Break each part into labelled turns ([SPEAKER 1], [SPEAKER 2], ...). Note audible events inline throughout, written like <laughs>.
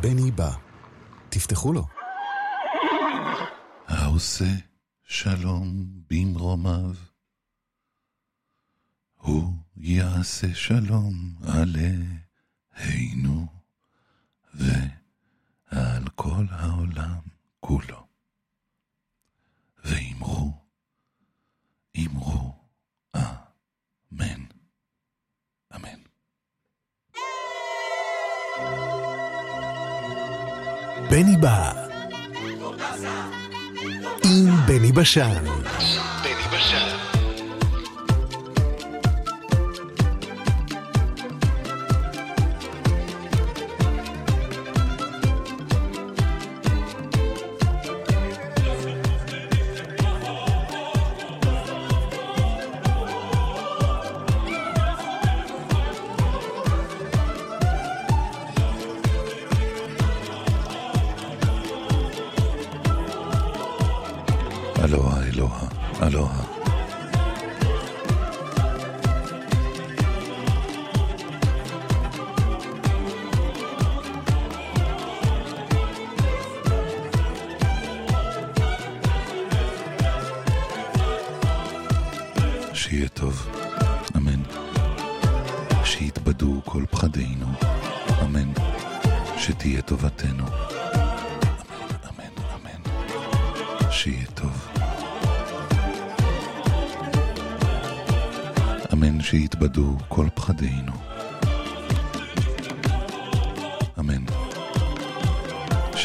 [SPEAKER 1] בני בא. תפתחו לו.
[SPEAKER 2] העושה שלום במרומיו, הוא יעשה שלום עלינו ועל כל העולם כולו.
[SPEAKER 1] בני בשן. בני בשן.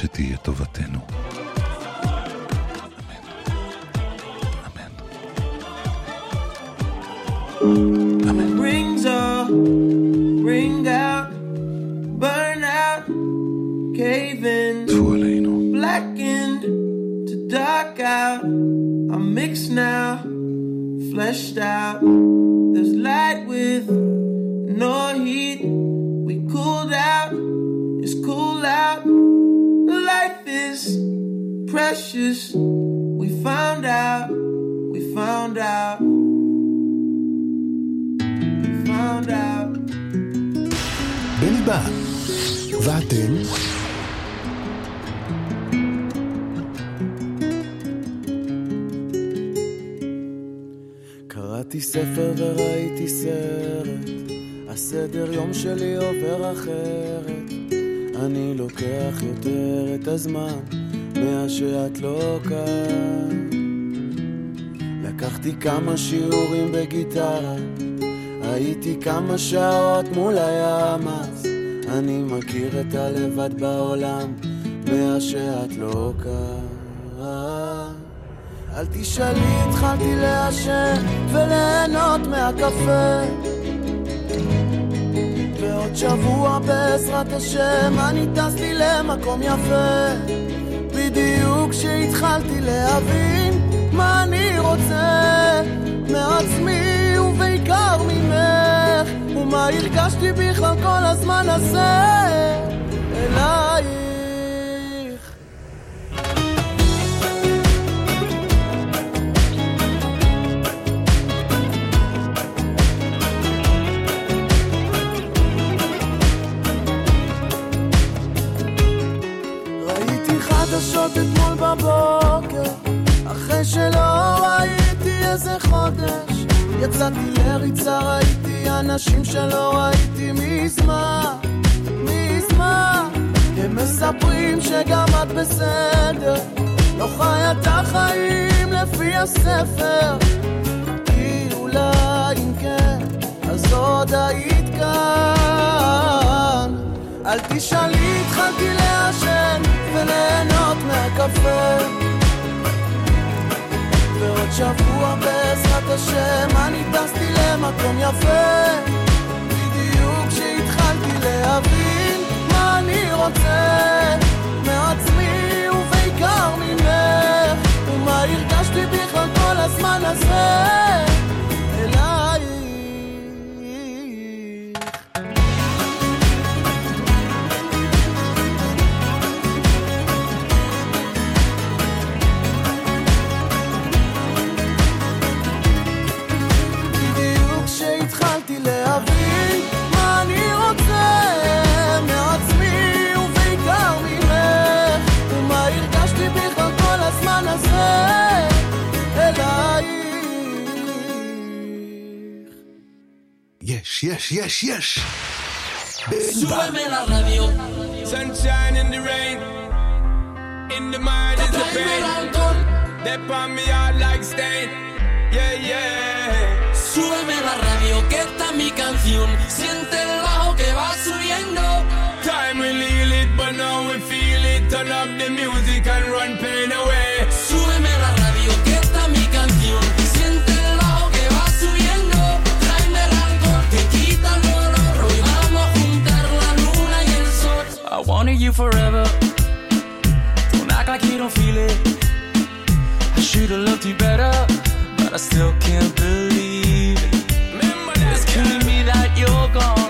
[SPEAKER 2] שתהיה טובתנו. אמן. אמן. אמן.
[SPEAKER 3] Rings up, ring out, burn out, cave in,
[SPEAKER 2] טפו עלינו.
[SPEAKER 3] blackened to dark out. I'm mixed now, fleshed out.
[SPEAKER 1] ואתם?
[SPEAKER 4] קראתי ספר וראיתי סרט, הסדר יום שלי עובר אחרת. אני לוקח יותר את הזמן, מאז שאת לא כאן. לקחתי כמה שיעורים בגיטרה, הייתי כמה שעות מול אז. אני מכיר את הלבד בעולם, מאז שאת לא כאן. אל תשאלי, התחלתי לעשן וליהנות מהקפה. ועוד שבוע בעזרת השם אני טס לי למקום יפה. בדיוק כשהתחלתי להבין מה אני רוצה מעצמי ובעיקר ממך, ומה הרגשתי בכלל כל הזמן הזה חודש. יצאתי לריצה, אנשים שלא ראיתי מזמן, מזמן. הם מספרים שגם את בסדר, לא חיה את החיים לפי הספר. כי אולי אם כן, אז עוד היית כאן. אל תשאלי, התחלתי לעשן וליהנות מהקפה. שבוע בעזרת השם אני טסתי למקום יפה. בדיוק כשהתחלתי להבין מה אני רוצה מעצמי ובעיקר ממך, ומה הרגשתי בכלל כל הזמן הזה
[SPEAKER 1] yes, yes, yes.
[SPEAKER 5] Súbeme la radio.
[SPEAKER 6] Sunshine in the rain. In the mind is the pain. They pan me out like stain. Yeah, yeah.
[SPEAKER 5] Súbeme la radio, que esta mi canción. Siente el bajo que va subiendo.
[SPEAKER 6] Time we leave it, but now we feel it. Turn up the music and run pain away.
[SPEAKER 5] Súbeme la radio, que esta mi canción. wanted you forever. Don't act like you don't feel it. I should've loved you better, but I still can't believe it. It's killing me that you're gone.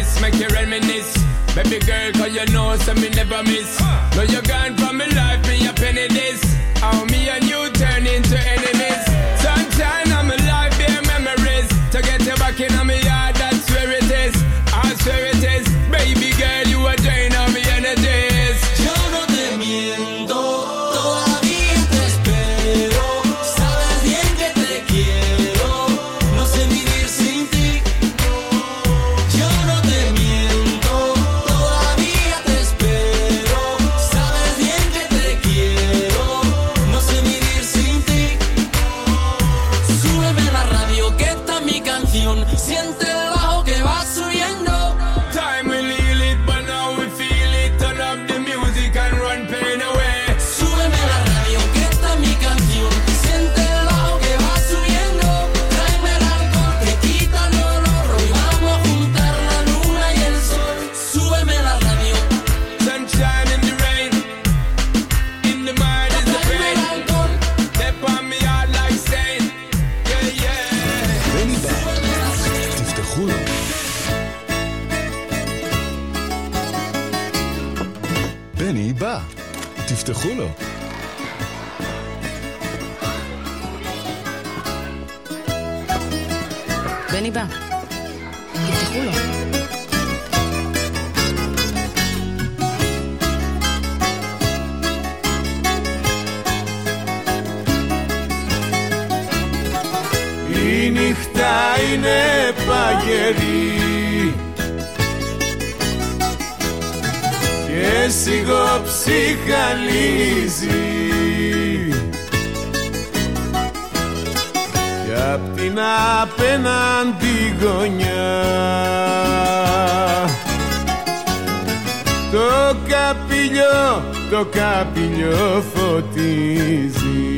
[SPEAKER 5] miss,
[SPEAKER 6] make you reminisce. Baby girl, cause you know, so me never miss. Know you're gone from my life,
[SPEAKER 7] απέναντι γωνιά. Το καπηλιό, το καπηλιό φωτίζει.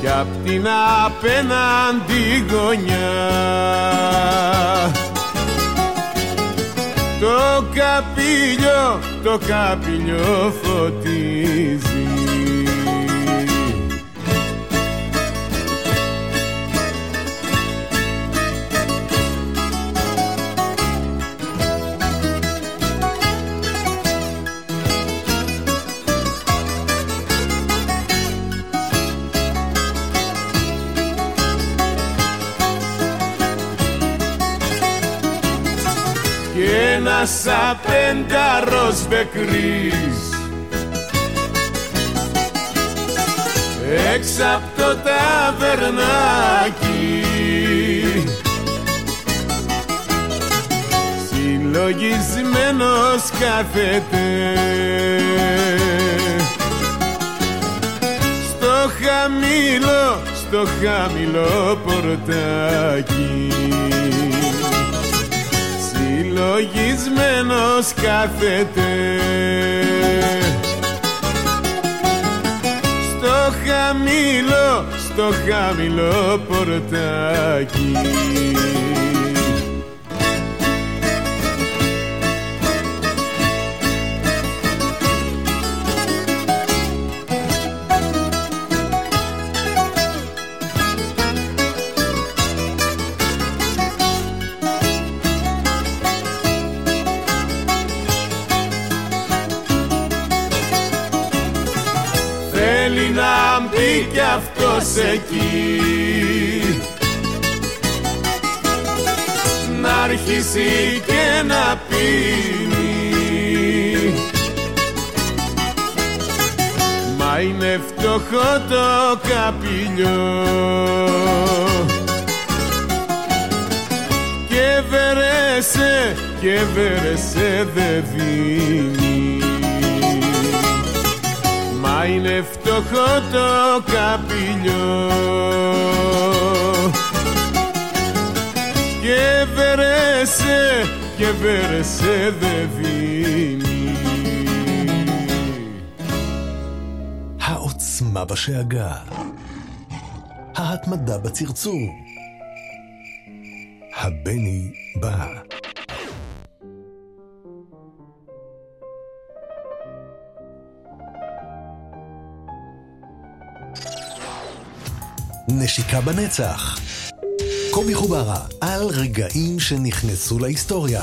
[SPEAKER 7] Κι απ' την απέναντι γωνιά. Το καπηλιό, το καπηλιό φωτίζει. Ένας σαπένταρος μπεκρής. Έξω απ' το ταβερνάκι. Συλλογισμένος κάθεται. Στο χαμηλό, στο χαμηλό πορτάκι συλλογισμένος κάθεται. Στο χαμηλό, στο χαμηλό πορτάκι να μπει κι αυτός εκεί. Να αρχίσει και να πίνει. Μα είναι φτωχό το καπηλιό. Και βερέσε, και βερέσε δεν δίνει Μα είναι φτωχό το καπηλιό Και βερέσε, και βερέσε δεν δίνει
[SPEAKER 1] העוצמה בשאגה. ההתמדה בצרצור. הבני בא. נשיקה בנצח. קובי חוברה על רגעים שנכנסו להיסטוריה.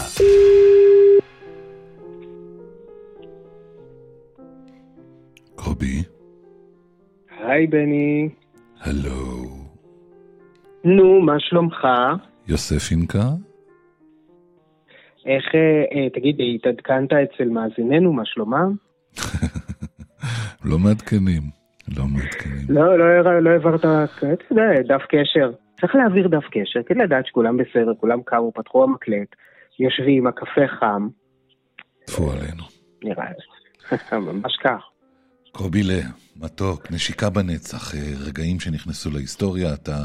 [SPEAKER 2] קובי,
[SPEAKER 8] היי בני.
[SPEAKER 2] הלו.
[SPEAKER 8] נו, מה שלומך?
[SPEAKER 2] יוסף אינקה?
[SPEAKER 8] איך, אה, אה, תגיד, התעדכנת אצל מאזיננו, מה שלומם? <laughs>
[SPEAKER 2] לא מעדכנים. לא מעדכנים.
[SPEAKER 8] לא, לא, לא העברת, דף קשר. צריך להעביר דף קשר, כדי לדעת שכולם בסדר, כולם קמו, פתחו המקלט, יושבים, הקפה חם,
[SPEAKER 2] טפו עלינו.
[SPEAKER 8] נראה לי. <laughs> ממש כך.
[SPEAKER 2] קובי לה, מתוק, נשיקה בנצח, אה, רגעים שנכנסו להיסטוריה, אתה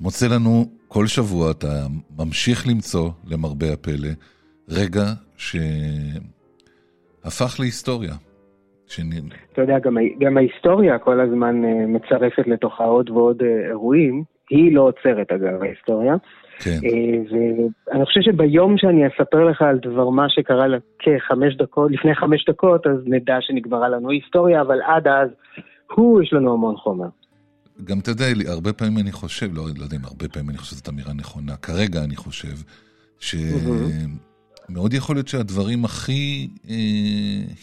[SPEAKER 2] מוצא לנו כל שבוע, אתה ממשיך למצוא, למרבה הפלא, רגע שהפך להיסטוריה. שנ...
[SPEAKER 8] אתה יודע, גם, גם ההיסטוריה כל הזמן אה, מצרפת לתוכה עוד ועוד אה, אירועים. היא לא עוצרת, אגב, ההיסטוריה.
[SPEAKER 2] כן,
[SPEAKER 8] אה, ואני חושב שביום שאני אספר לך על דבר מה שקרה כחמש דקות, לפני חמש דקות, אז נדע שנגמרה לנו היסטוריה, אבל עד אז, הוא, יש לנו המון חומר.
[SPEAKER 2] גם אתה יודע, הרבה פעמים אני חושב, לא, לא יודע אם הרבה פעמים אני חושב שזאת אמירה נכונה, כרגע אני חושב, שמאוד יכול להיות שהדברים הכי אה,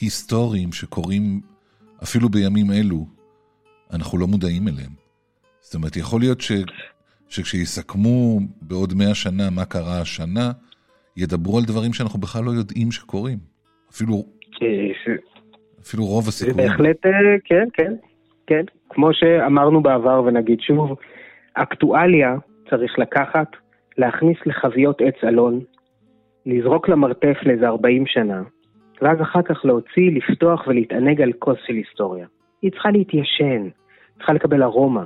[SPEAKER 2] היסטוריים שקורים אפילו בימים אלו, אנחנו לא מודעים אליהם. זאת אומרת, יכול להיות ש, שכשיסכמו בעוד מאה שנה מה קרה השנה, ידברו על דברים שאנחנו בכלל לא יודעים שקורים. אפילו,
[SPEAKER 8] זה-
[SPEAKER 2] אפילו רוב
[SPEAKER 8] זה
[SPEAKER 2] הסיכויים.
[SPEAKER 8] בהחלט, אה, כן, כן, כן. כמו שאמרנו בעבר ונגיד שוב, אקטואליה צריך לקחת, להכניס לחביות עץ אלון, לזרוק למרתף לאיזה 40 שנה, ואז אחר כך להוציא, לפתוח ולהתענג על כוס של היסטוריה. היא צריכה להתיישן, צריכה לקבל ארומה.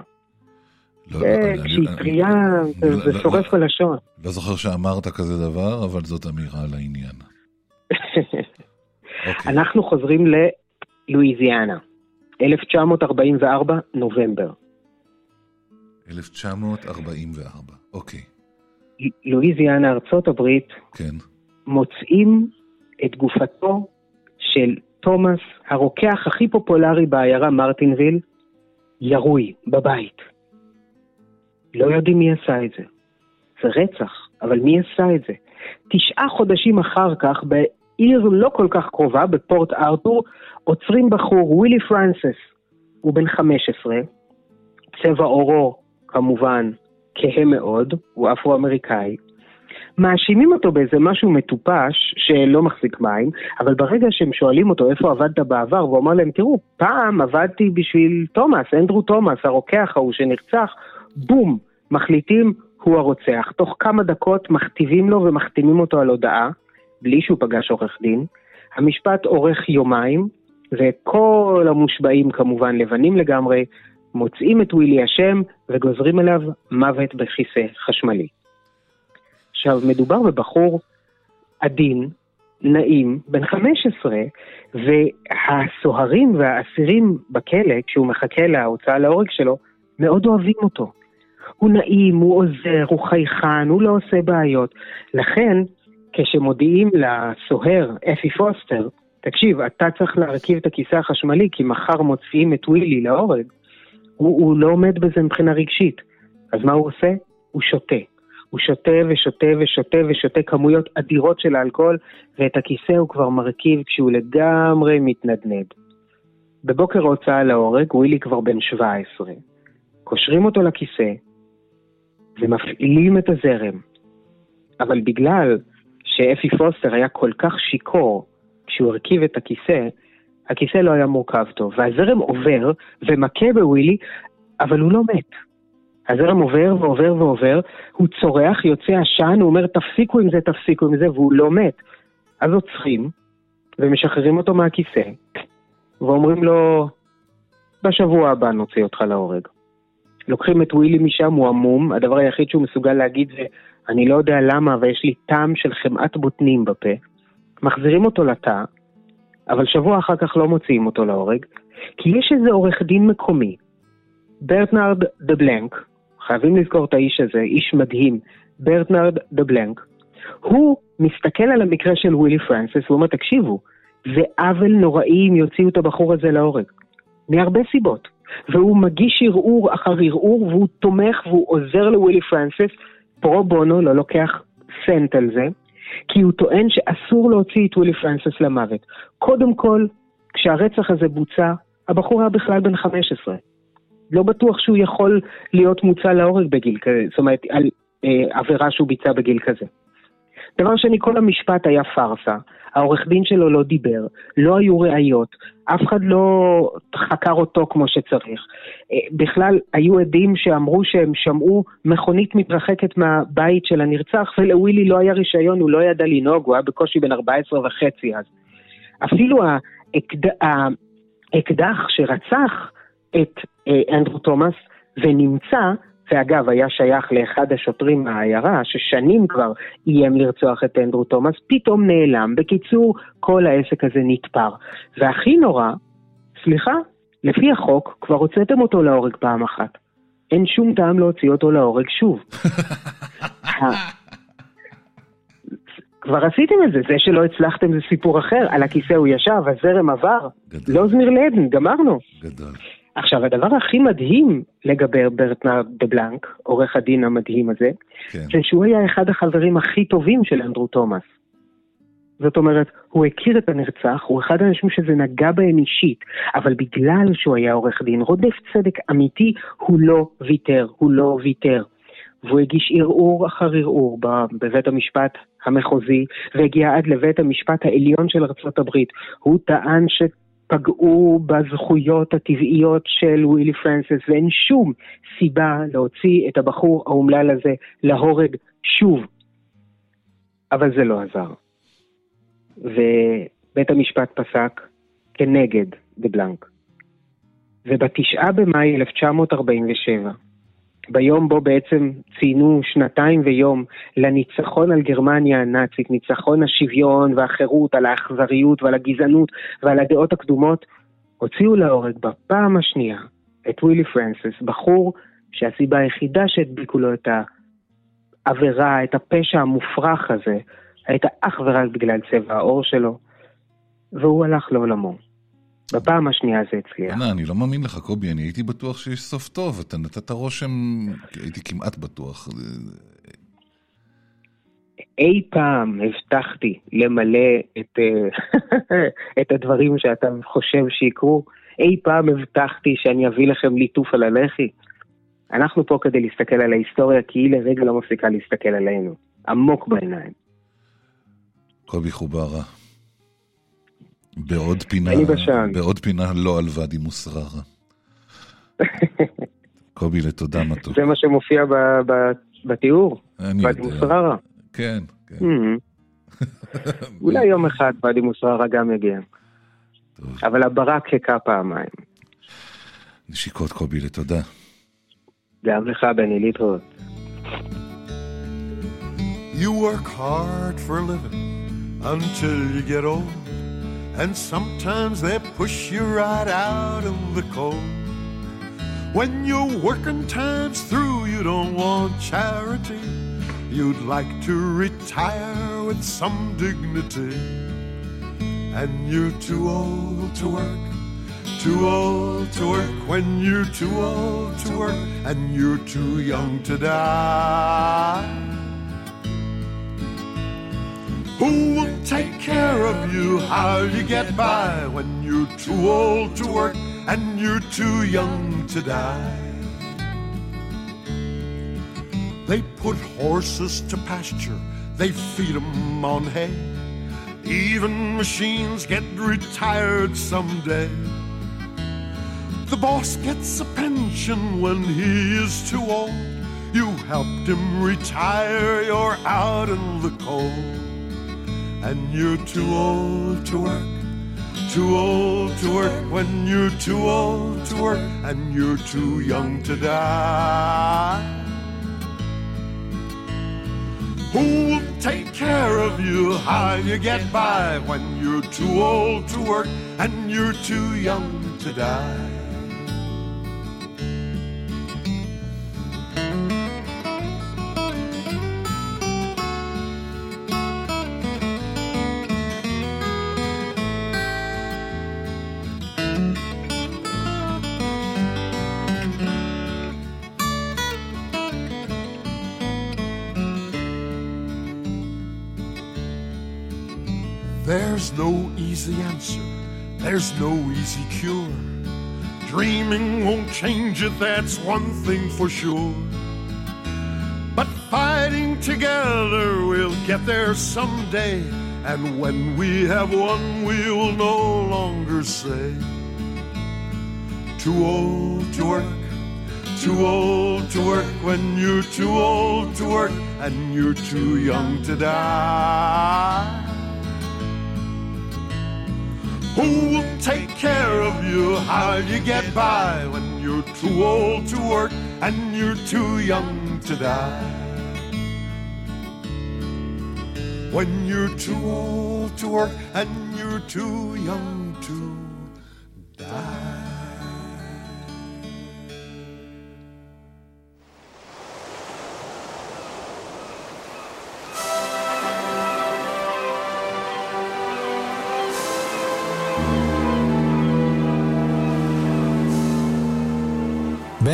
[SPEAKER 2] לא,
[SPEAKER 8] אה,
[SPEAKER 2] לא,
[SPEAKER 8] כשהיא טרייה, זה
[SPEAKER 2] לא,
[SPEAKER 8] שורף. בלשון.
[SPEAKER 2] לא זוכר שאמרת כזה דבר, אבל זאת אמירה על העניין. <laughs> אוקיי,
[SPEAKER 8] אנחנו חוזרים ללואיזיאנה, 1944, נובמבר.
[SPEAKER 2] 1944, אוקיי,
[SPEAKER 8] לואיזיאנה, ארצות הברית,
[SPEAKER 2] כן.
[SPEAKER 8] מוצאים את גופתו של תומאס, הרוקח הכי פופולרי בעיירה מרטינוויל, ירוי, בבית. לא יודעים מי עשה את זה. זה רצח, אבל מי עשה את זה? תשעה חודשים אחר כך, בעיר לא כל כך קרובה, בפורט ארתור, עוצרים בחור, ווילי פרנסס. הוא בן 15, צבע עורו, כמובן, כהה מאוד, הוא אפרו-אמריקאי. מאשימים אותו באיזה משהו מטופש שלא מחזיק מים, אבל ברגע שהם שואלים אותו איפה עבדת בעבר, והוא אמר להם, תראו, פעם עבדתי בשביל תומאס, אנדרו תומאס, הרוקח ההוא שנרצח, בום, מחליטים, הוא הרוצח. תוך כמה דקות מכתיבים לו ומחתימים אותו על הודעה, בלי שהוא פגש עורך דין. המשפט אורך יומיים, וכל המושבעים כמובן לבנים לגמרי, מוצאים את ווילי אשם וגוזרים עליו מוות בכיסא חשמלי. עכשיו, מדובר בבחור עדין, נעים, בן 15, והסוהרים והאסירים בכלא, כשהוא מחכה להוצאה להורג שלו, מאוד אוהבים אותו. הוא נעים, הוא עוזר, הוא חייכן, הוא לא עושה בעיות. לכן, כשמודיעים לסוהר, אפי פוסטר, תקשיב, אתה צריך להרכיב את הכיסא החשמלי, כי מחר מוציאים את ווילי להורג, הוא, הוא לא עומד בזה מבחינה רגשית. אז מה הוא עושה? הוא שותה. הוא שותה ושותה ושותה ושותה כמויות אדירות של האלכוהול, ואת הכיסא הוא כבר מרכיב כשהוא לגמרי מתנדנד. בבוקר ההוצאה להורג, ווילי כבר בן 17. קושרים אותו לכיסא ומפעילים את הזרם. אבל בגלל שאפי פוסטר היה כל כך שיכור כשהוא הרכיב את הכיסא, הכיסא לא היה מורכב טוב, והזרם עובר ומכה בווילי, אבל הוא לא מת. הזרם עובר ועובר ועובר, הוא צורח, יוצא עשן, הוא אומר תפסיקו עם זה, תפסיקו עם זה, והוא לא מת. אז עוצרים ומשחררים אותו מהכיסא, ואומרים לו, בשבוע הבא נוציא אותך להורג. לוקחים את ווילי משם, הוא המום, הדבר היחיד שהוא מסוגל להגיד זה, אני לא יודע למה, אבל יש לי טעם של חמאת בוטנים בפה. מחזירים אותו לתא, אבל שבוע אחר כך לא מוציאים אותו להורג, כי יש איזה עורך דין מקומי, ברטרנד דה בלנק, חייבים לזכור את האיש הזה, איש מדהים, ברטרנד דה בלנק, הוא מסתכל על המקרה של ווילי פרנסיס, הוא אומר, תקשיבו, זה עוול נוראי אם יוציאו את הבחור הזה להורג. מהרבה סיבות. והוא מגיש ערעור אחר ערעור, והוא תומך והוא עוזר לווילי פרנסיס, פרו בונו, לא לוקח סנט על זה, כי הוא טוען שאסור להוציא את ווילי פרנסיס למוות. קודם כל, כשהרצח הזה בוצע, הבחור היה בכלל בן 15. לא בטוח שהוא יכול להיות מוצא להורג בגיל כזה, זאת אומרת, על אה, עבירה שהוא ביצע בגיל כזה. דבר שני, כל המשפט היה פארסה. העורך דין שלו לא דיבר, לא היו ראיות, אף אחד לא חקר אותו כמו שצריך. אה, בכלל, היו עדים שאמרו שהם שמעו מכונית מתרחקת מהבית של הנרצח, ולווילי לא היה רישיון, הוא לא ידע לנהוג, הוא היה בקושי בן 14 וחצי אז. אפילו האקד... האקדח שרצח את אה, אנדרו תומאס ונמצא, ואגב, היה שייך לאחד השוטרים מהעיירה, ששנים כבר איים לרצוח את אנדרו תומאס, פתאום נעלם. בקיצור, כל העסק הזה נתפר. והכי נורא, סליחה, לפי החוק, כבר הוצאתם אותו להורג פעם אחת. אין שום טעם להוציא אותו להורג שוב. <laughs> כבר עשיתם את זה, זה שלא הצלחתם זה סיפור אחר, על הכיסא הוא ישב, הזרם עבר,
[SPEAKER 2] גדול.
[SPEAKER 8] לא זמיר לעדן, גמרנו.
[SPEAKER 2] גדול.
[SPEAKER 8] עכשיו, הדבר הכי מדהים לגבי ברטנרד דה בלנק, עורך הדין המדהים הזה,
[SPEAKER 2] כן.
[SPEAKER 8] זה שהוא היה אחד החברים הכי טובים של אנדרו תומאס. זאת אומרת, הוא הכיר את הנרצח, הוא אחד האנשים שזה נגע בהם אישית, אבל בגלל שהוא היה עורך דין, רודף צדק אמיתי, הוא לא ויתר, הוא לא ויתר. והוא הגיש ערעור אחר ערעור בבית המשפט המחוזי, והגיע עד לבית המשפט העליון של ארצות הברית. הוא טען שפגעו בזכויות הטבעיות של ווילי פרנסיס, ואין שום סיבה להוציא את הבחור האומלל הזה להורג שוב. אבל זה לא עזר. ובית המשפט פסק כנגד דה בלנק. ובתשעה במאי 1947, ביום בו בעצם ציינו שנתיים ויום לניצחון על גרמניה הנאצית, ניצחון השוויון והחירות, על האכזריות ועל הגזענות ועל הדעות הקדומות, הוציאו להורג בפעם השנייה את ווילי פרנסיס, בחור שהסיבה היחידה שהדביקו לו את העבירה, את הפשע המופרך הזה, הייתה אך ורק בגלל צבע העור שלו, והוא הלך לעולמו. בפעם השנייה זה הצליח.
[SPEAKER 2] בוא'נה, אני לא מאמין לך, קובי, אני הייתי בטוח שיש סוף טוב, אתה נתת רושם, הייתי כמעט בטוח.
[SPEAKER 8] אי פעם הבטחתי למלא את, אה, <laughs> את הדברים שאתה חושב שיקרו? אי פעם הבטחתי שאני אביא לכם ליטוף על הלחי? אנחנו פה כדי להסתכל על ההיסטוריה, כי היא לרגע לא מפסיקה להסתכל עלינו. עמוק בעיניים.
[SPEAKER 2] קובי חוברה. בעוד פינה. בעוד פינה לא על ואדי מוסררה. <laughs> קובי, לתודה מתוק.
[SPEAKER 8] זה מה שמופיע ב- ב- בתיאור, ואדי. מוסררה.
[SPEAKER 2] כן, כן. <laughs>
[SPEAKER 8] אולי יום אחד ואדי מוסררה גם יגיע.
[SPEAKER 2] טוב.
[SPEAKER 8] אבל הברק הכה פעמיים.
[SPEAKER 2] נשיקות, קובי, לתודה.
[SPEAKER 8] גם לך, בני, להתראות.
[SPEAKER 9] You work hard for a living until you get old. And sometimes they push you right out in the cold. When your working time's through, you don't want charity. You'd like to retire with some dignity. And you're too old to work, too old to work. When you're too old to work, and you're too young to die. Who will take care of you? How you get by when you're too old to work and you're too young to die? They put horses to pasture, they feed 'em on hay. Even machines get retired someday. The boss gets a pension when he is too old. You helped him retire, you're out in the cold and you're too old to work. Too old to work when you're too old to work and you're too young to die. Who will take care of you? How you get by when you're too old to work and you're too young to die? There's no easy answer, there's no easy cure. Dreaming won't change it, that's one thing for sure. But fighting together, we'll get there someday. And when we have won, we'll no longer say, Too old to work, too old to work when you're too old to work and you're too young to die. Who will take care of you? How you get by when you're too old to work and you're too young to die? When you're too old to work and you're too young to die.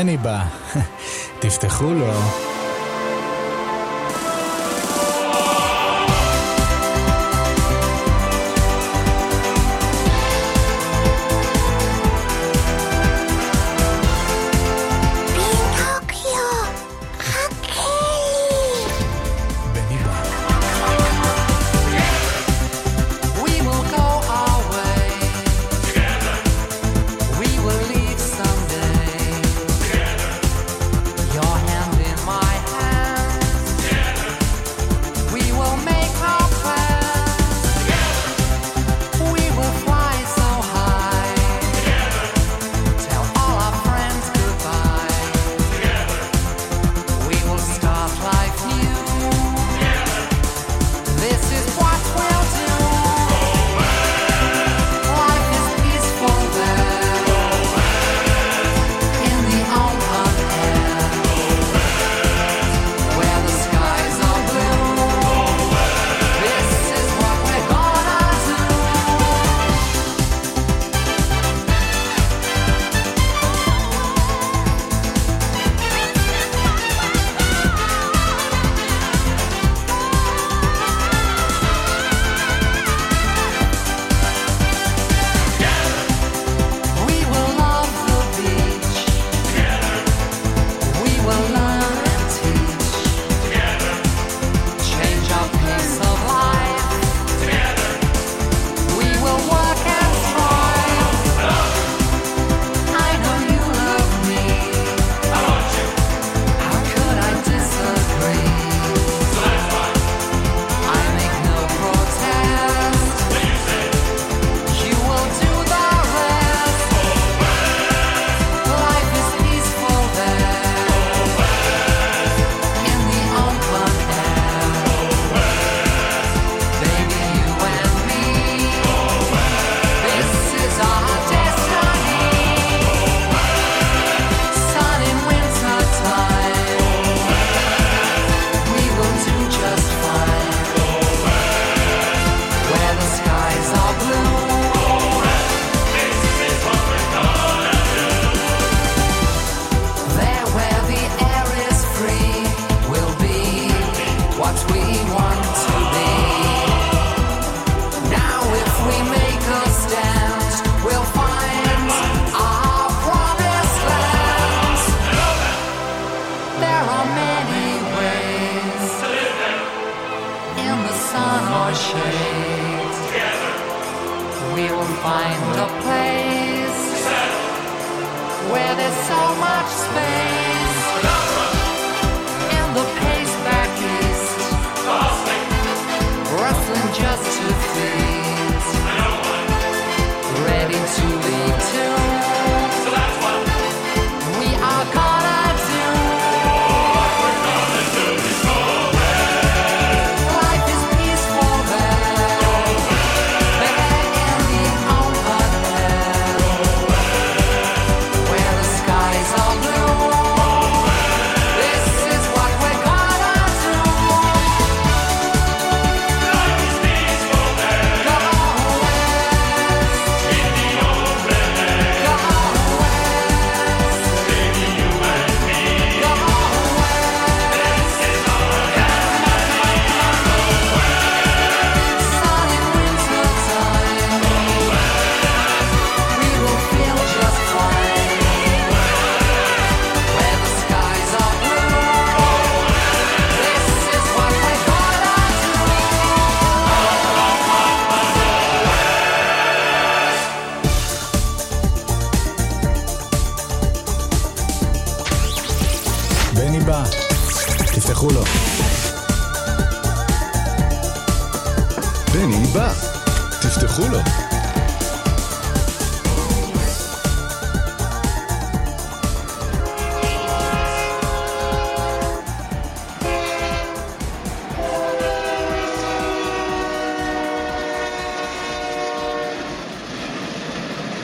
[SPEAKER 10] בני בא, <laughs> תפתחו לו.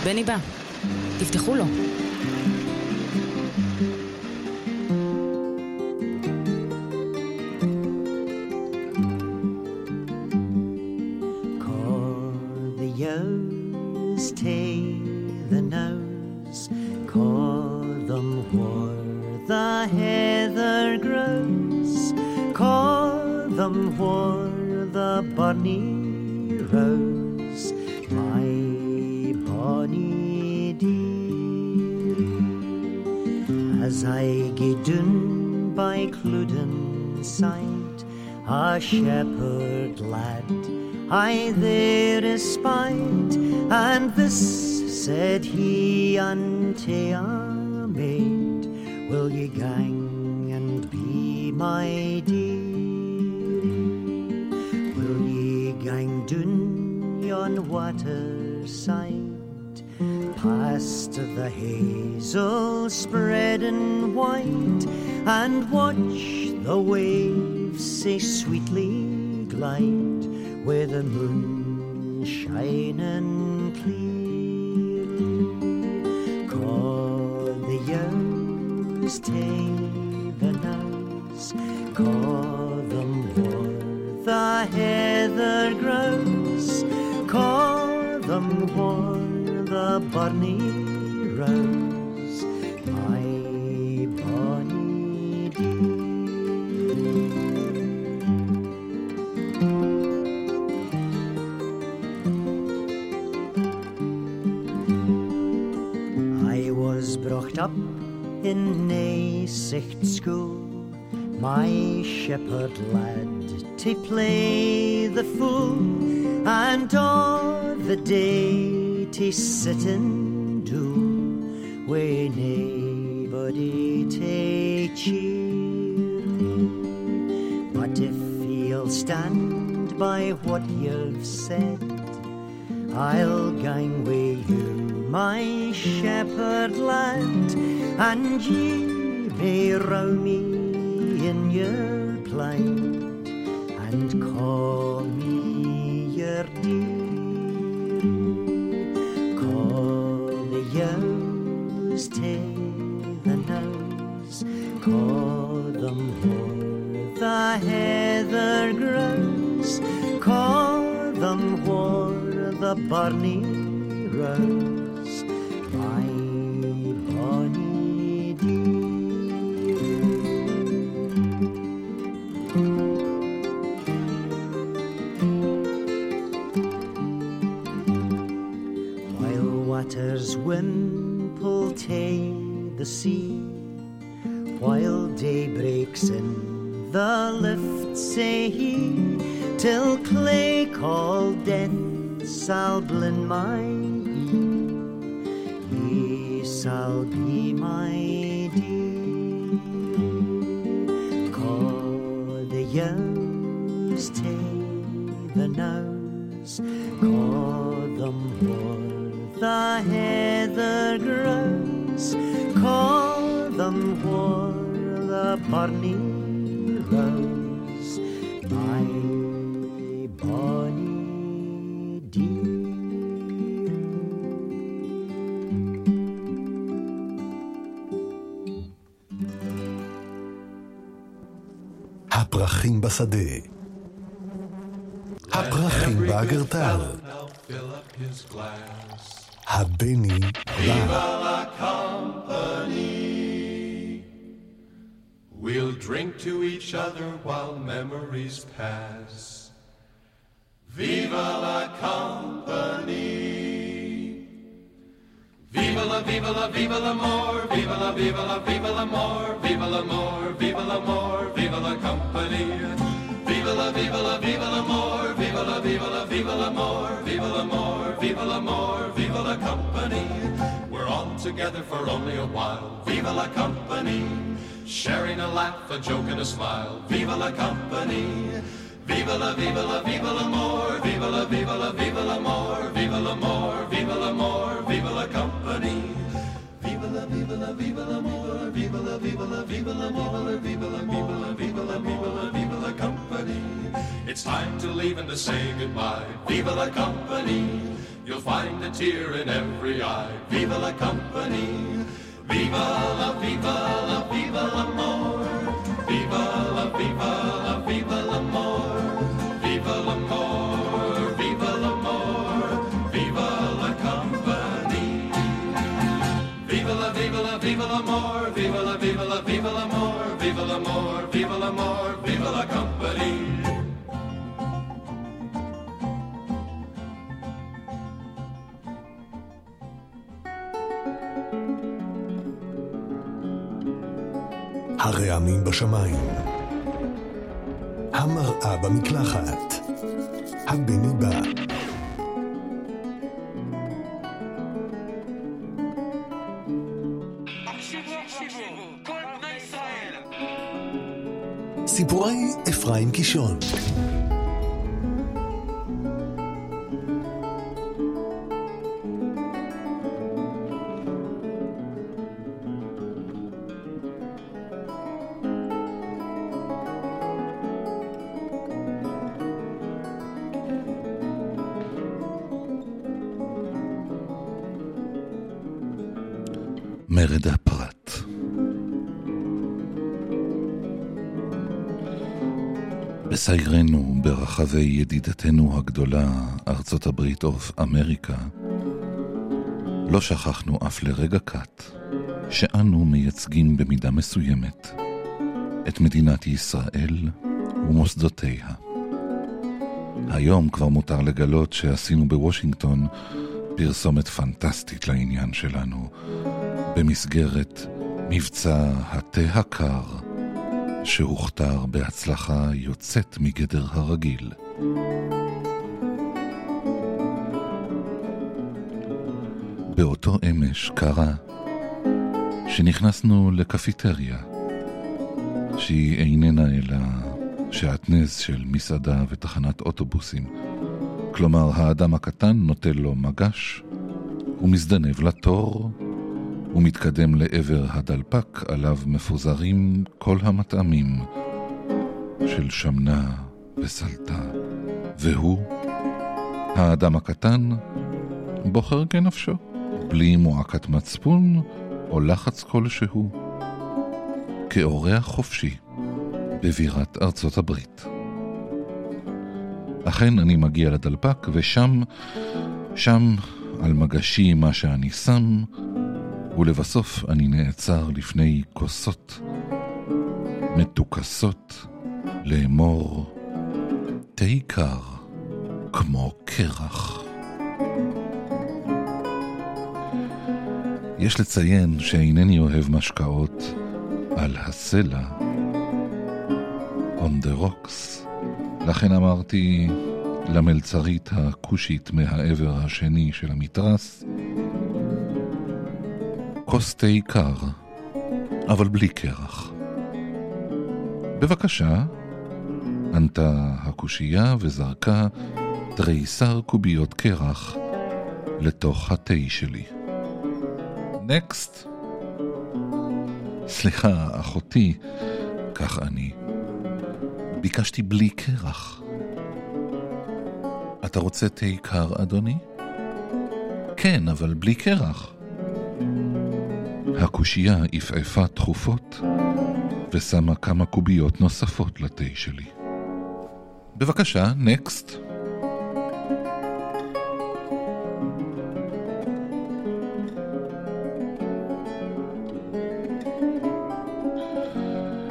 [SPEAKER 10] בני בא, תפתחו לו.
[SPEAKER 11] A shepherd lad I there espied, and this said he unto a maid, Will ye gang and be my dear? Will ye gang doon yon water side, past the hazel spreading white, and watch the waves say sweetly glide, where the moon shining clear. Call the ewes tay the nose, call them where the heather grows, call them where the bonny up in a sicht school, my shepherd lad to play the fool, and all the day to sit and do, where nobody take cheer. But if you'll stand by what you've said, I'll gang with you, my shepherd lad, and ye may row me in your plight and call me your dear. Call the ewes tay the nose, call them where the heather grows, call them where the barney sea, while day breaks in the lift say he, till clay called death shall blend my ear. He shall be my dear. Call the youngs take the nose, call them where the barney rose, my bonny dear.
[SPEAKER 1] הפרחים בשדה. הפרחים באגרטל.
[SPEAKER 12] Fill up his glass.
[SPEAKER 1] הבני
[SPEAKER 12] Viva
[SPEAKER 1] בא.
[SPEAKER 12] Drink to each other while memories pass. Viva la company. Viva la, viva la, viva l'amore, viva la, viva la, viva l'amore, viva l'amore, viva l'amore, viva la company. Viva la, viva la, viva l'amore, viva la, viva la, viva l'amore, viva l'amore, viva l'amore, viva la company. We're all together for only a while. Viva la company. Sharing a laugh, a joke and a smile. Viva la company. Viva la, viva la, viva l'amore, viva la, viva la, viva l'amore, viva l'amore, viva l'amore, viva la company. Viva la, viva la, viva l'amore, viva la, viva la, viva l'amore, viva la, viva la, viva la, viva la, viva la company. It's time to leave and to say goodbye. Viva la company. You'll find a tear in every eye. Viva la company. Viva la, viva la, viva l'amore. Viva la, viva la, viva l'amore. Viva l'amore, viva l'amore, viva la company. Viva la, viva la, viva l'amore, viva la, viva la, viva l'amore, viva l'amore, viva l'amore,
[SPEAKER 1] הרעמים בשמיים. המראה במקלחת. הבני בא. סיפורי אפרים קישון.
[SPEAKER 2] ברחבי ידידתנו הגדולה, ארצות הברית אוף אמריקה, לא שכחנו אף לרגע קט שאנו מייצגים במידה מסוימת את מדינת ישראל ומוסדותיה. היום כבר מותר לגלות שעשינו בוושינגטון פרסומת פנטסטית לעניין שלנו, במסגרת מבצע התה הקר, שהוכתר בהצלחה יוצאת מגדר הרגיל. באותו אמש קרה שנכנסנו לקפיטריה, שהיא איננה אלא שעטנז של מסעדה ותחנת אוטובוסים. כלומר, האדם הקטן נוטל לו מגש, ומזדנב לתור, ומתקדם לעבר הדלפק עליו מפוזרים כל המטעמים של שמנה וסלטה. והוא, האדם הקטן, בוחר כנפשו, בלי מועקת מצפון או לחץ כלשהו, כאורח חופשי בבירת ארצות הברית. אכן אני מגיע לדלפק, ושם, שם, על מגשי מה שאני שם, ולבסוף אני נעצר לפני כוסות מתוכסות לאמור תה קר כמו קרח. יש לציין שאינני אוהב משקאות על הסלע, on the rocks, לכן אמרתי למלצרית הכושית מהעבר השני של המתרס, כוס תה קר, אבל בלי קרח. בבקשה, ענתה הכושייה וזרקה תריסר קוביות קרח לתוך התה שלי. נקסט. סליחה, אחותי, כך אני. ביקשתי בלי קרח. אתה רוצה תה קר, אדוני? כן, אבל בלי קרח. הקושייה עפעפה תכופות ושמה כמה קוביות נוספות לתה שלי. בבקשה, נקסט.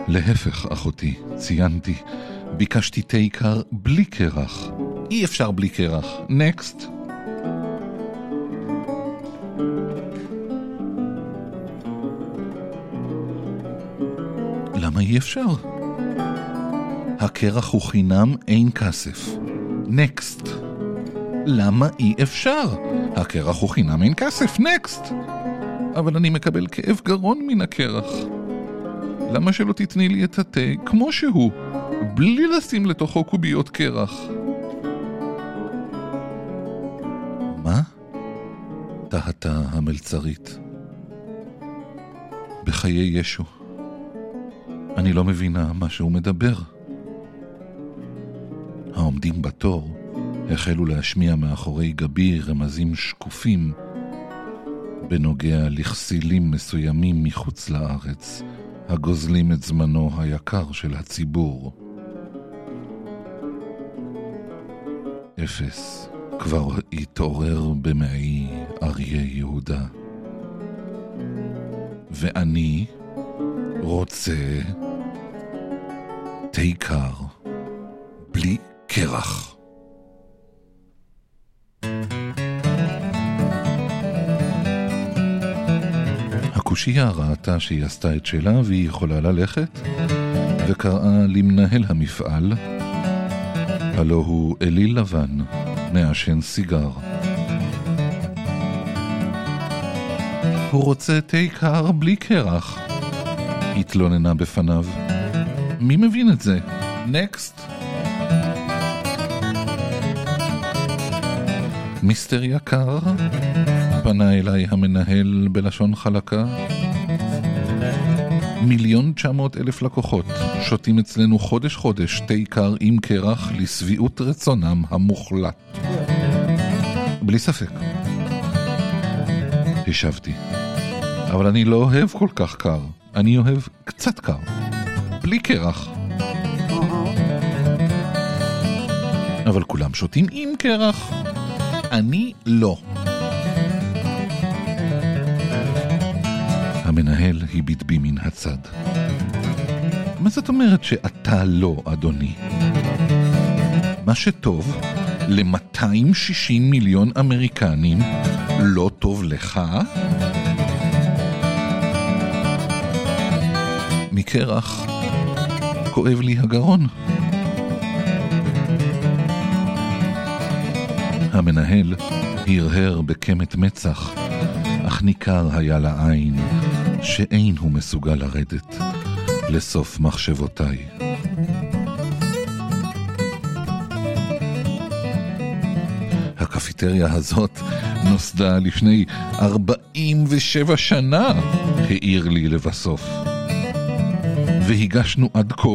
[SPEAKER 2] להפך, אחותי, ציינתי, ביקשתי תה קר בלי קרח. אי אפשר בלי קרח. נקסט. למה אי אפשר? הקרח הוא חינם, אין כסף. נקסט. למה אי אפשר? הקרח הוא חינם, אין כסף. נקסט. אבל אני מקבל כאב גרון מן הקרח. למה שלא תתני לי את התה כמו שהוא, בלי לשים לתוכו קוביות קרח? מה? תהתה המלצרית. בחיי ישו. אני לא מבינה מה שהוא מדבר. העומדים בתור החלו להשמיע מאחורי גבי רמזים שקופים בנוגע לכסילים מסוימים מחוץ לארץ, הגוזלים את זמנו היקר של הציבור. אפס כבר התעורר במעי אריה יהודה. ואני רוצה תה קר, בלי קרח. הקושייה ראתה שהיא עשתה את שלה והיא יכולה ללכת, וקראה למנהל המפעל, הלא הוא אליל לבן, מעשן סיגר. הוא רוצה תה קר בלי קרח, התלוננה בפניו. מי מבין את זה? נקסט. מיסטר יקר, פנה אליי המנהל בלשון חלקה. מיליון תשע מאות אלף לקוחות שותים אצלנו חודש חודש תה קר עם קרח לשביעות רצונם המוחלט. בלי ספק. השבתי. אבל אני לא אוהב כל כך קר, אני אוהב קצת קר. בלי קרח. אבל כולם שותים עם קרח. אני לא. המנהל הביט בי מן הצד. מה זאת אומרת שאתה לא, אדוני? מה שטוב ל-260 מיליון אמריקנים לא טוב לך? מקרח כואב לי הגרון. המנהל הרהר בקמת מצח, אך ניכר היה לעין שאין הוא מסוגל לרדת לסוף מחשבותיי. הקפיטריה הזאת נוסדה לפני 47 שנה, העיר לי לבסוף. והגשנו עד כה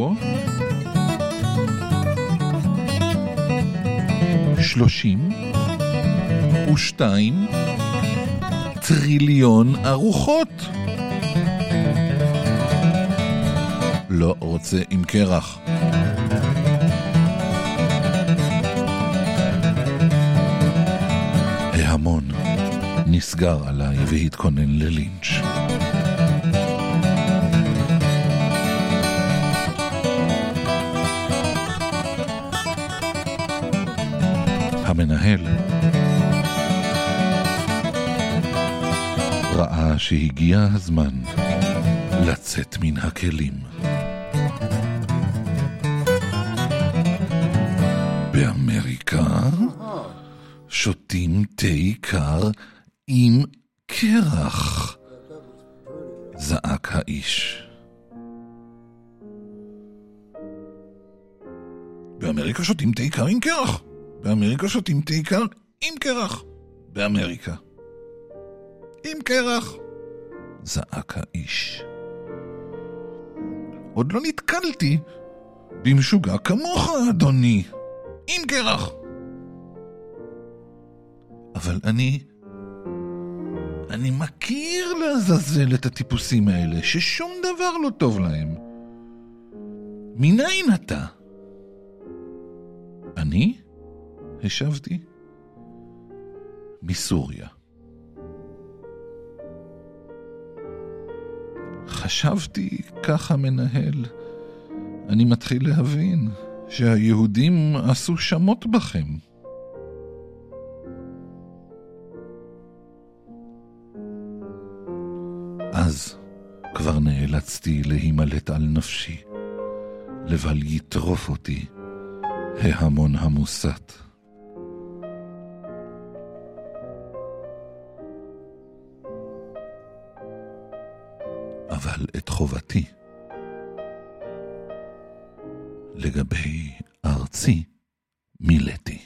[SPEAKER 2] שלושים ושתיים טריליון ארוחות. לא רוצה עם קרח. ההמון נסגר עליי והתכונן ללינץ'. המנהל ראה שהגיע הזמן לצאת מן הכלים. באמריקה שותים תה קר עם קרח, זעק האיש. באמריקה שותים תה קר עם קרח. באמריקה שותים תה קר עם קרח. באמריקה. עם קרח. זעק האיש. עוד לא נתקלתי במשוגע כמוך, אדוני. עם קרח. אבל אני... אני מכיר לעזאזל את הטיפוסים האלה, ששום דבר לא טוב להם. מניין אתה? אני? השבתי. מסוריה. חשבתי, ככה מנהל, אני מתחיל להבין שהיהודים עשו שמות בכם. אז כבר נאלצתי להימלט על נפשי, לבל יטרוף אותי ההמון המוסת. אבל את חובתי לגבי ארצי מילאתי.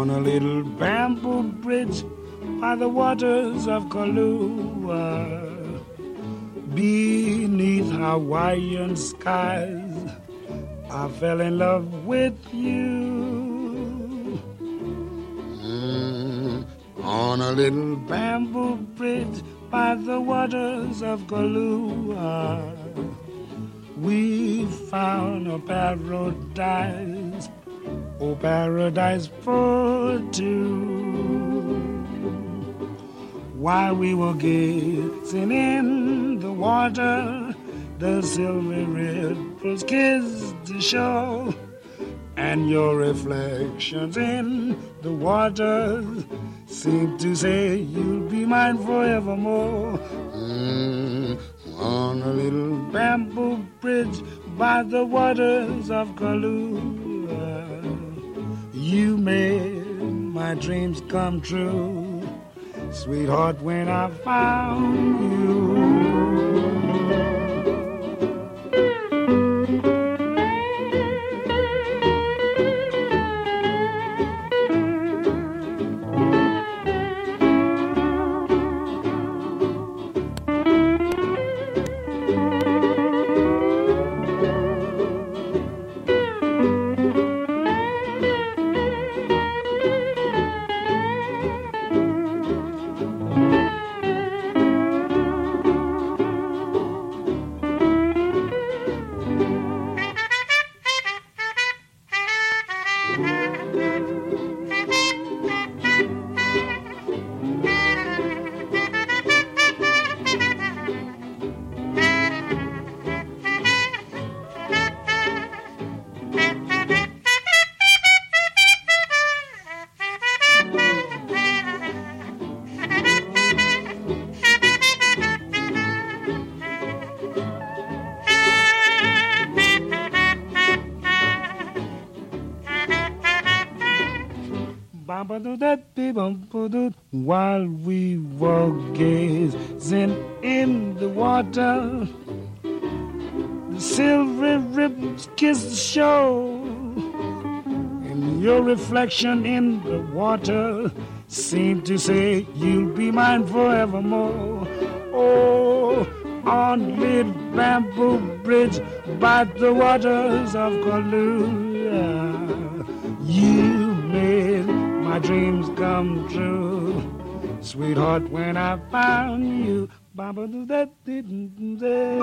[SPEAKER 13] on a little bamboo bridge by the waters of Kahlua. Beneath Hawaiian skies, I fell in love with you. Mm, on a little bamboo bridge by the waters of Kahlua, we found a paradise Oh, paradise for two. While we were gazing in the water, the silver ripples kiss the shore, and your reflections in the water seem to say you'll be mine forevermore. Mm, on a little bamboo bridge by the waters of Kahlua. You made my dreams come true, sweetheart, when I found you. While we were gazing in the water, the silver ribbons kissed the shore, and your reflection in the water seemed to say, You'll be mine forevermore. Oh, on little bamboo bridge by the waters of Kahlua, my dreams come true. Sweetheart, when I found you, Baba that didn't say.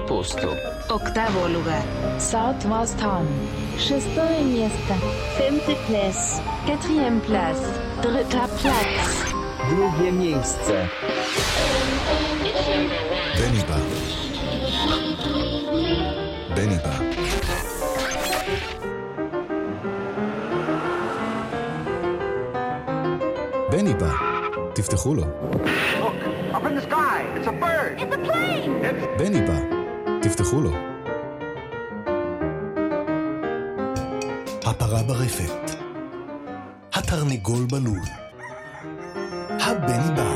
[SPEAKER 14] Nono posto.
[SPEAKER 15] Octavo lugar. Southwest Town.
[SPEAKER 16] Шестое место. Femte place. Quatrième place. Dritter Platz.
[SPEAKER 14] Drugie miejsce.
[SPEAKER 1] בני בא. בני בא. בני בא. תפתחו לו.
[SPEAKER 17] Up in the sky, it's a bird. It's a plane. It's
[SPEAKER 1] בני תפתחו לו. הפרה ברפת. התרנגול בלול. הבני בא.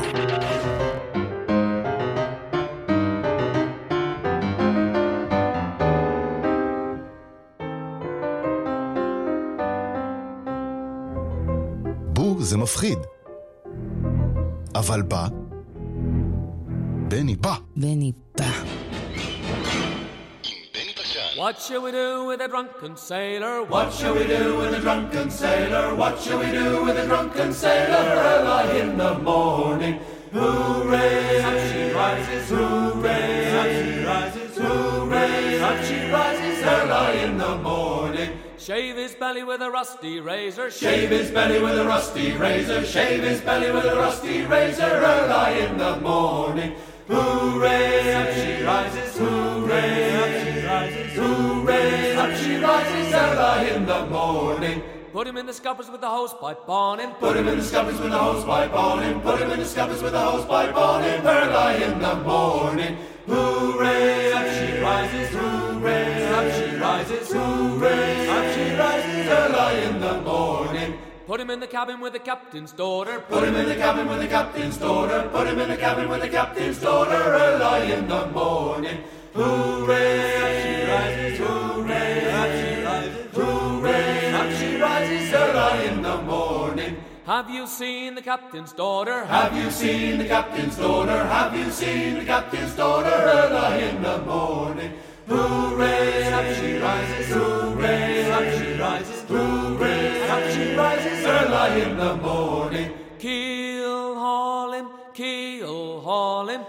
[SPEAKER 1] בו זה מפחיד. אבל בא, בני בא.
[SPEAKER 15] בני בא.
[SPEAKER 18] What shall we do with a drunken sailor?
[SPEAKER 12] What shall we do with a drunken sailor? What shall we do with a drunken sailor? Early in the morning. Hooray! Up she rises, hooray! Up she rises, hooray! Up she rises early in the morning.
[SPEAKER 18] Shave his belly with a rusty razor.
[SPEAKER 12] Shave his belly with a rusty razor. Shave his belly with a rusty razor. Early in the morning. Hooray! Up she rises, hooray! Up she rises, hooray! Up she rises early in the morning.
[SPEAKER 18] Put him in the scuppers with the hose pipe on him.
[SPEAKER 12] Put him in the scuppers with a hose pipe on him. Put him in the scuppers with a hose pipe on him. Early in the morning. Hooray! Up she rises, hooray! Up she rises, hooray! Up she rises early in the morning.
[SPEAKER 18] Put him in the cabin with the captain's daughter.
[SPEAKER 12] Put him in the cabin with the captain's daughter. Put him in the cabin with the captain's daughter. Early in the morning. Hooray! Up she rises, hooray! Up she rises, hooray! Up she rises early in the morning.
[SPEAKER 18] Have you seen the captain's daughter?
[SPEAKER 12] Have you seen the captain's daughter? Have you seen the captain's daughter? Early in the morning. Hooray! Up she rises, hooray! Up she rises, hooray! Up she rises early in the morning.
[SPEAKER 18] Keel haul him, keel haul him,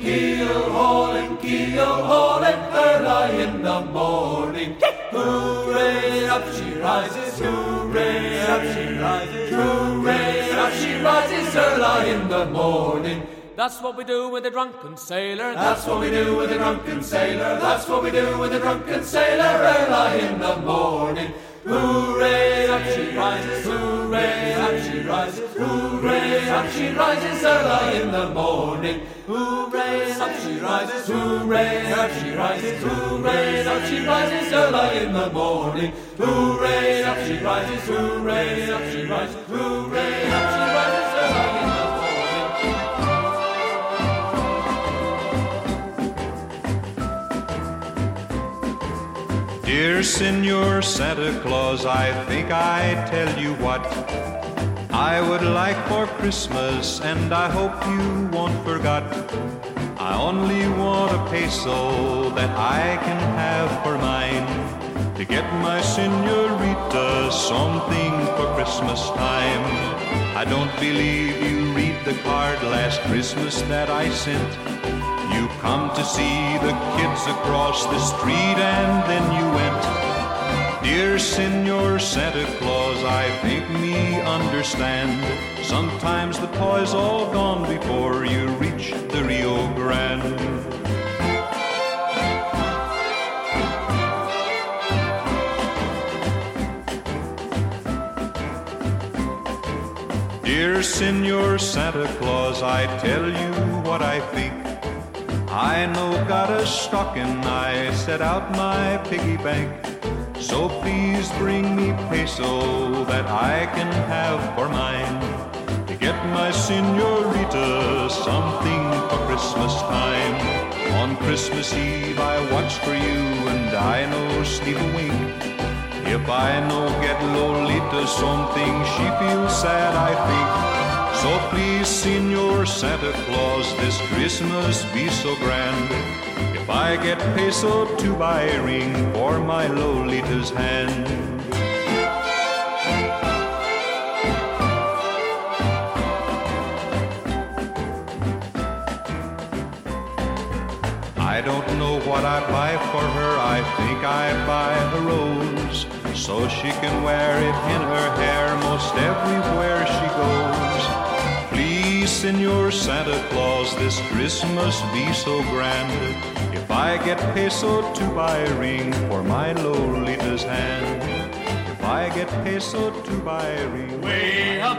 [SPEAKER 12] Keel haul him, keel haul him early in the morning. Hooray! Up she rises, hooray! Up she rises, hooray! Up she rises early in the morning.
[SPEAKER 18] That's what we do with a drunken sailor.
[SPEAKER 12] That's what we do with a drunken sailor. That's what we do with a drunken sailor early in the morning. Hooray! Up she rises, hooray! Up she rises, hooray! Up she rises early in the morning. Hooray! Up she rises, hooray! Up she rises, hooray! Up she rises early in the morning. Hooray! Up she rises, hooray! Up she rises, hooray! Up she rises
[SPEAKER 19] Dear Senor Santa Claus, I think I tell you what I would like for Christmas, and I hope you won't forget. I only want a peso that I can have for mine to get my senorita something for Christmas time. I don't believe you read the card last Christmas that I sent. You come to see the kids across the street and then you went. Dear Senor Santa Claus, I think me understand. Sometimes the toy's all gone before you reach the Rio Grande. Dear Senor Santa Claus, I tell you what I think. I no got a stocking, I set out my piggy bank. So please bring me peso that I can have for mine. To get my senorita something for Christmas time. On Christmas Eve I watch for you and I no sleep a wink. If I no get Lolita something, she feels sad, I think. So please, Senor Santa Claus, this Christmas be so grand. If I get peso to buy a ring for my Lolita's hand. I don't know what I buy for her. I think I buy a rose so she can wear it in her hair most everywhere she goes. Senor Santa Claus, this Christmas be so grand. If I get peso to buy a ring for my Lolita's hand. If I get peso to buy a ring
[SPEAKER 20] Way up.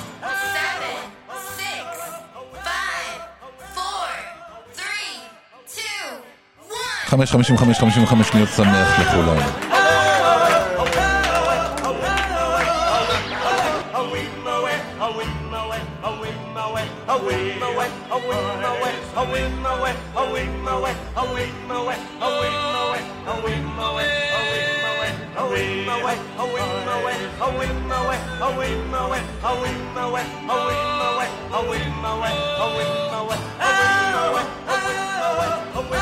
[SPEAKER 21] one.
[SPEAKER 2] חמש, חמישים וחמש, חמישים וחמש שניות שמח לכולם.
[SPEAKER 1] הגלים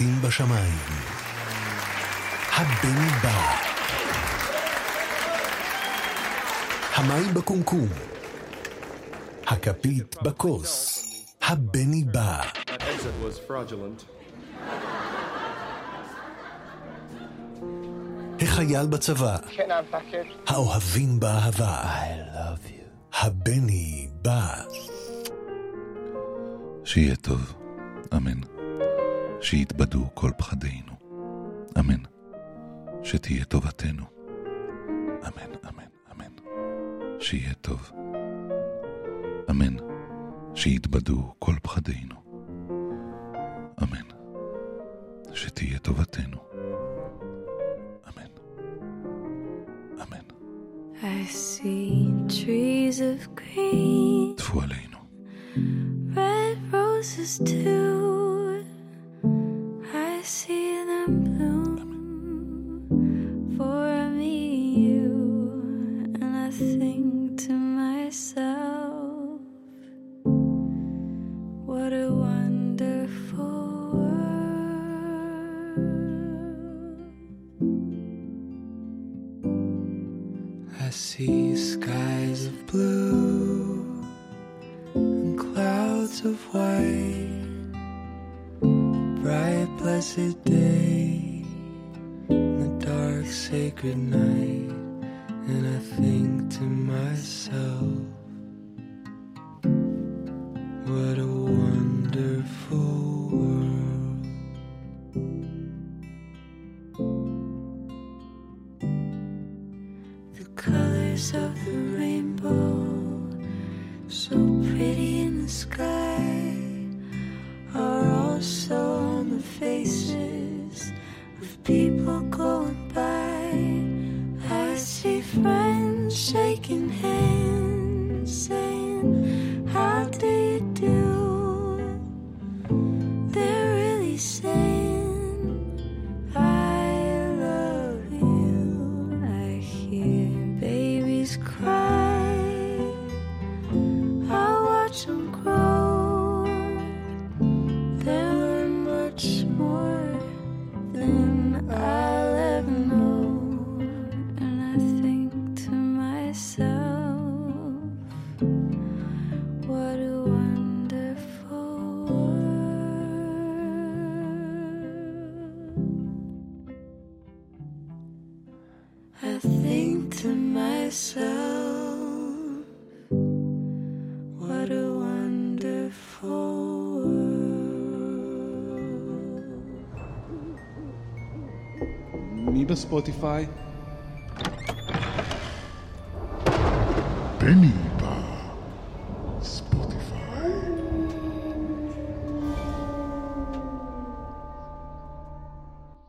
[SPEAKER 1] המטוסים בשמיים. הבני בא. המים בקומקום. הכפית בכוס. הבני בא. החייל בצבא.
[SPEAKER 17] It?
[SPEAKER 1] האוהבים באהבה. הבני בא.
[SPEAKER 2] שיהיה טוב, אמן. שיתבדו כל פחדינו, אמן. שתהיה טובתנו, אמן, אמן, אמן. שיהיה טוב, אמן. שיתבדו כל פחדינו, אמן. שתהיה טובתנו,
[SPEAKER 22] I see trees of green,
[SPEAKER 2] טפו עלינו.
[SPEAKER 22] red roses too.
[SPEAKER 23] Of white, bright blessed day, and the dark sacred night, and I think to myself,
[SPEAKER 24] Spotify.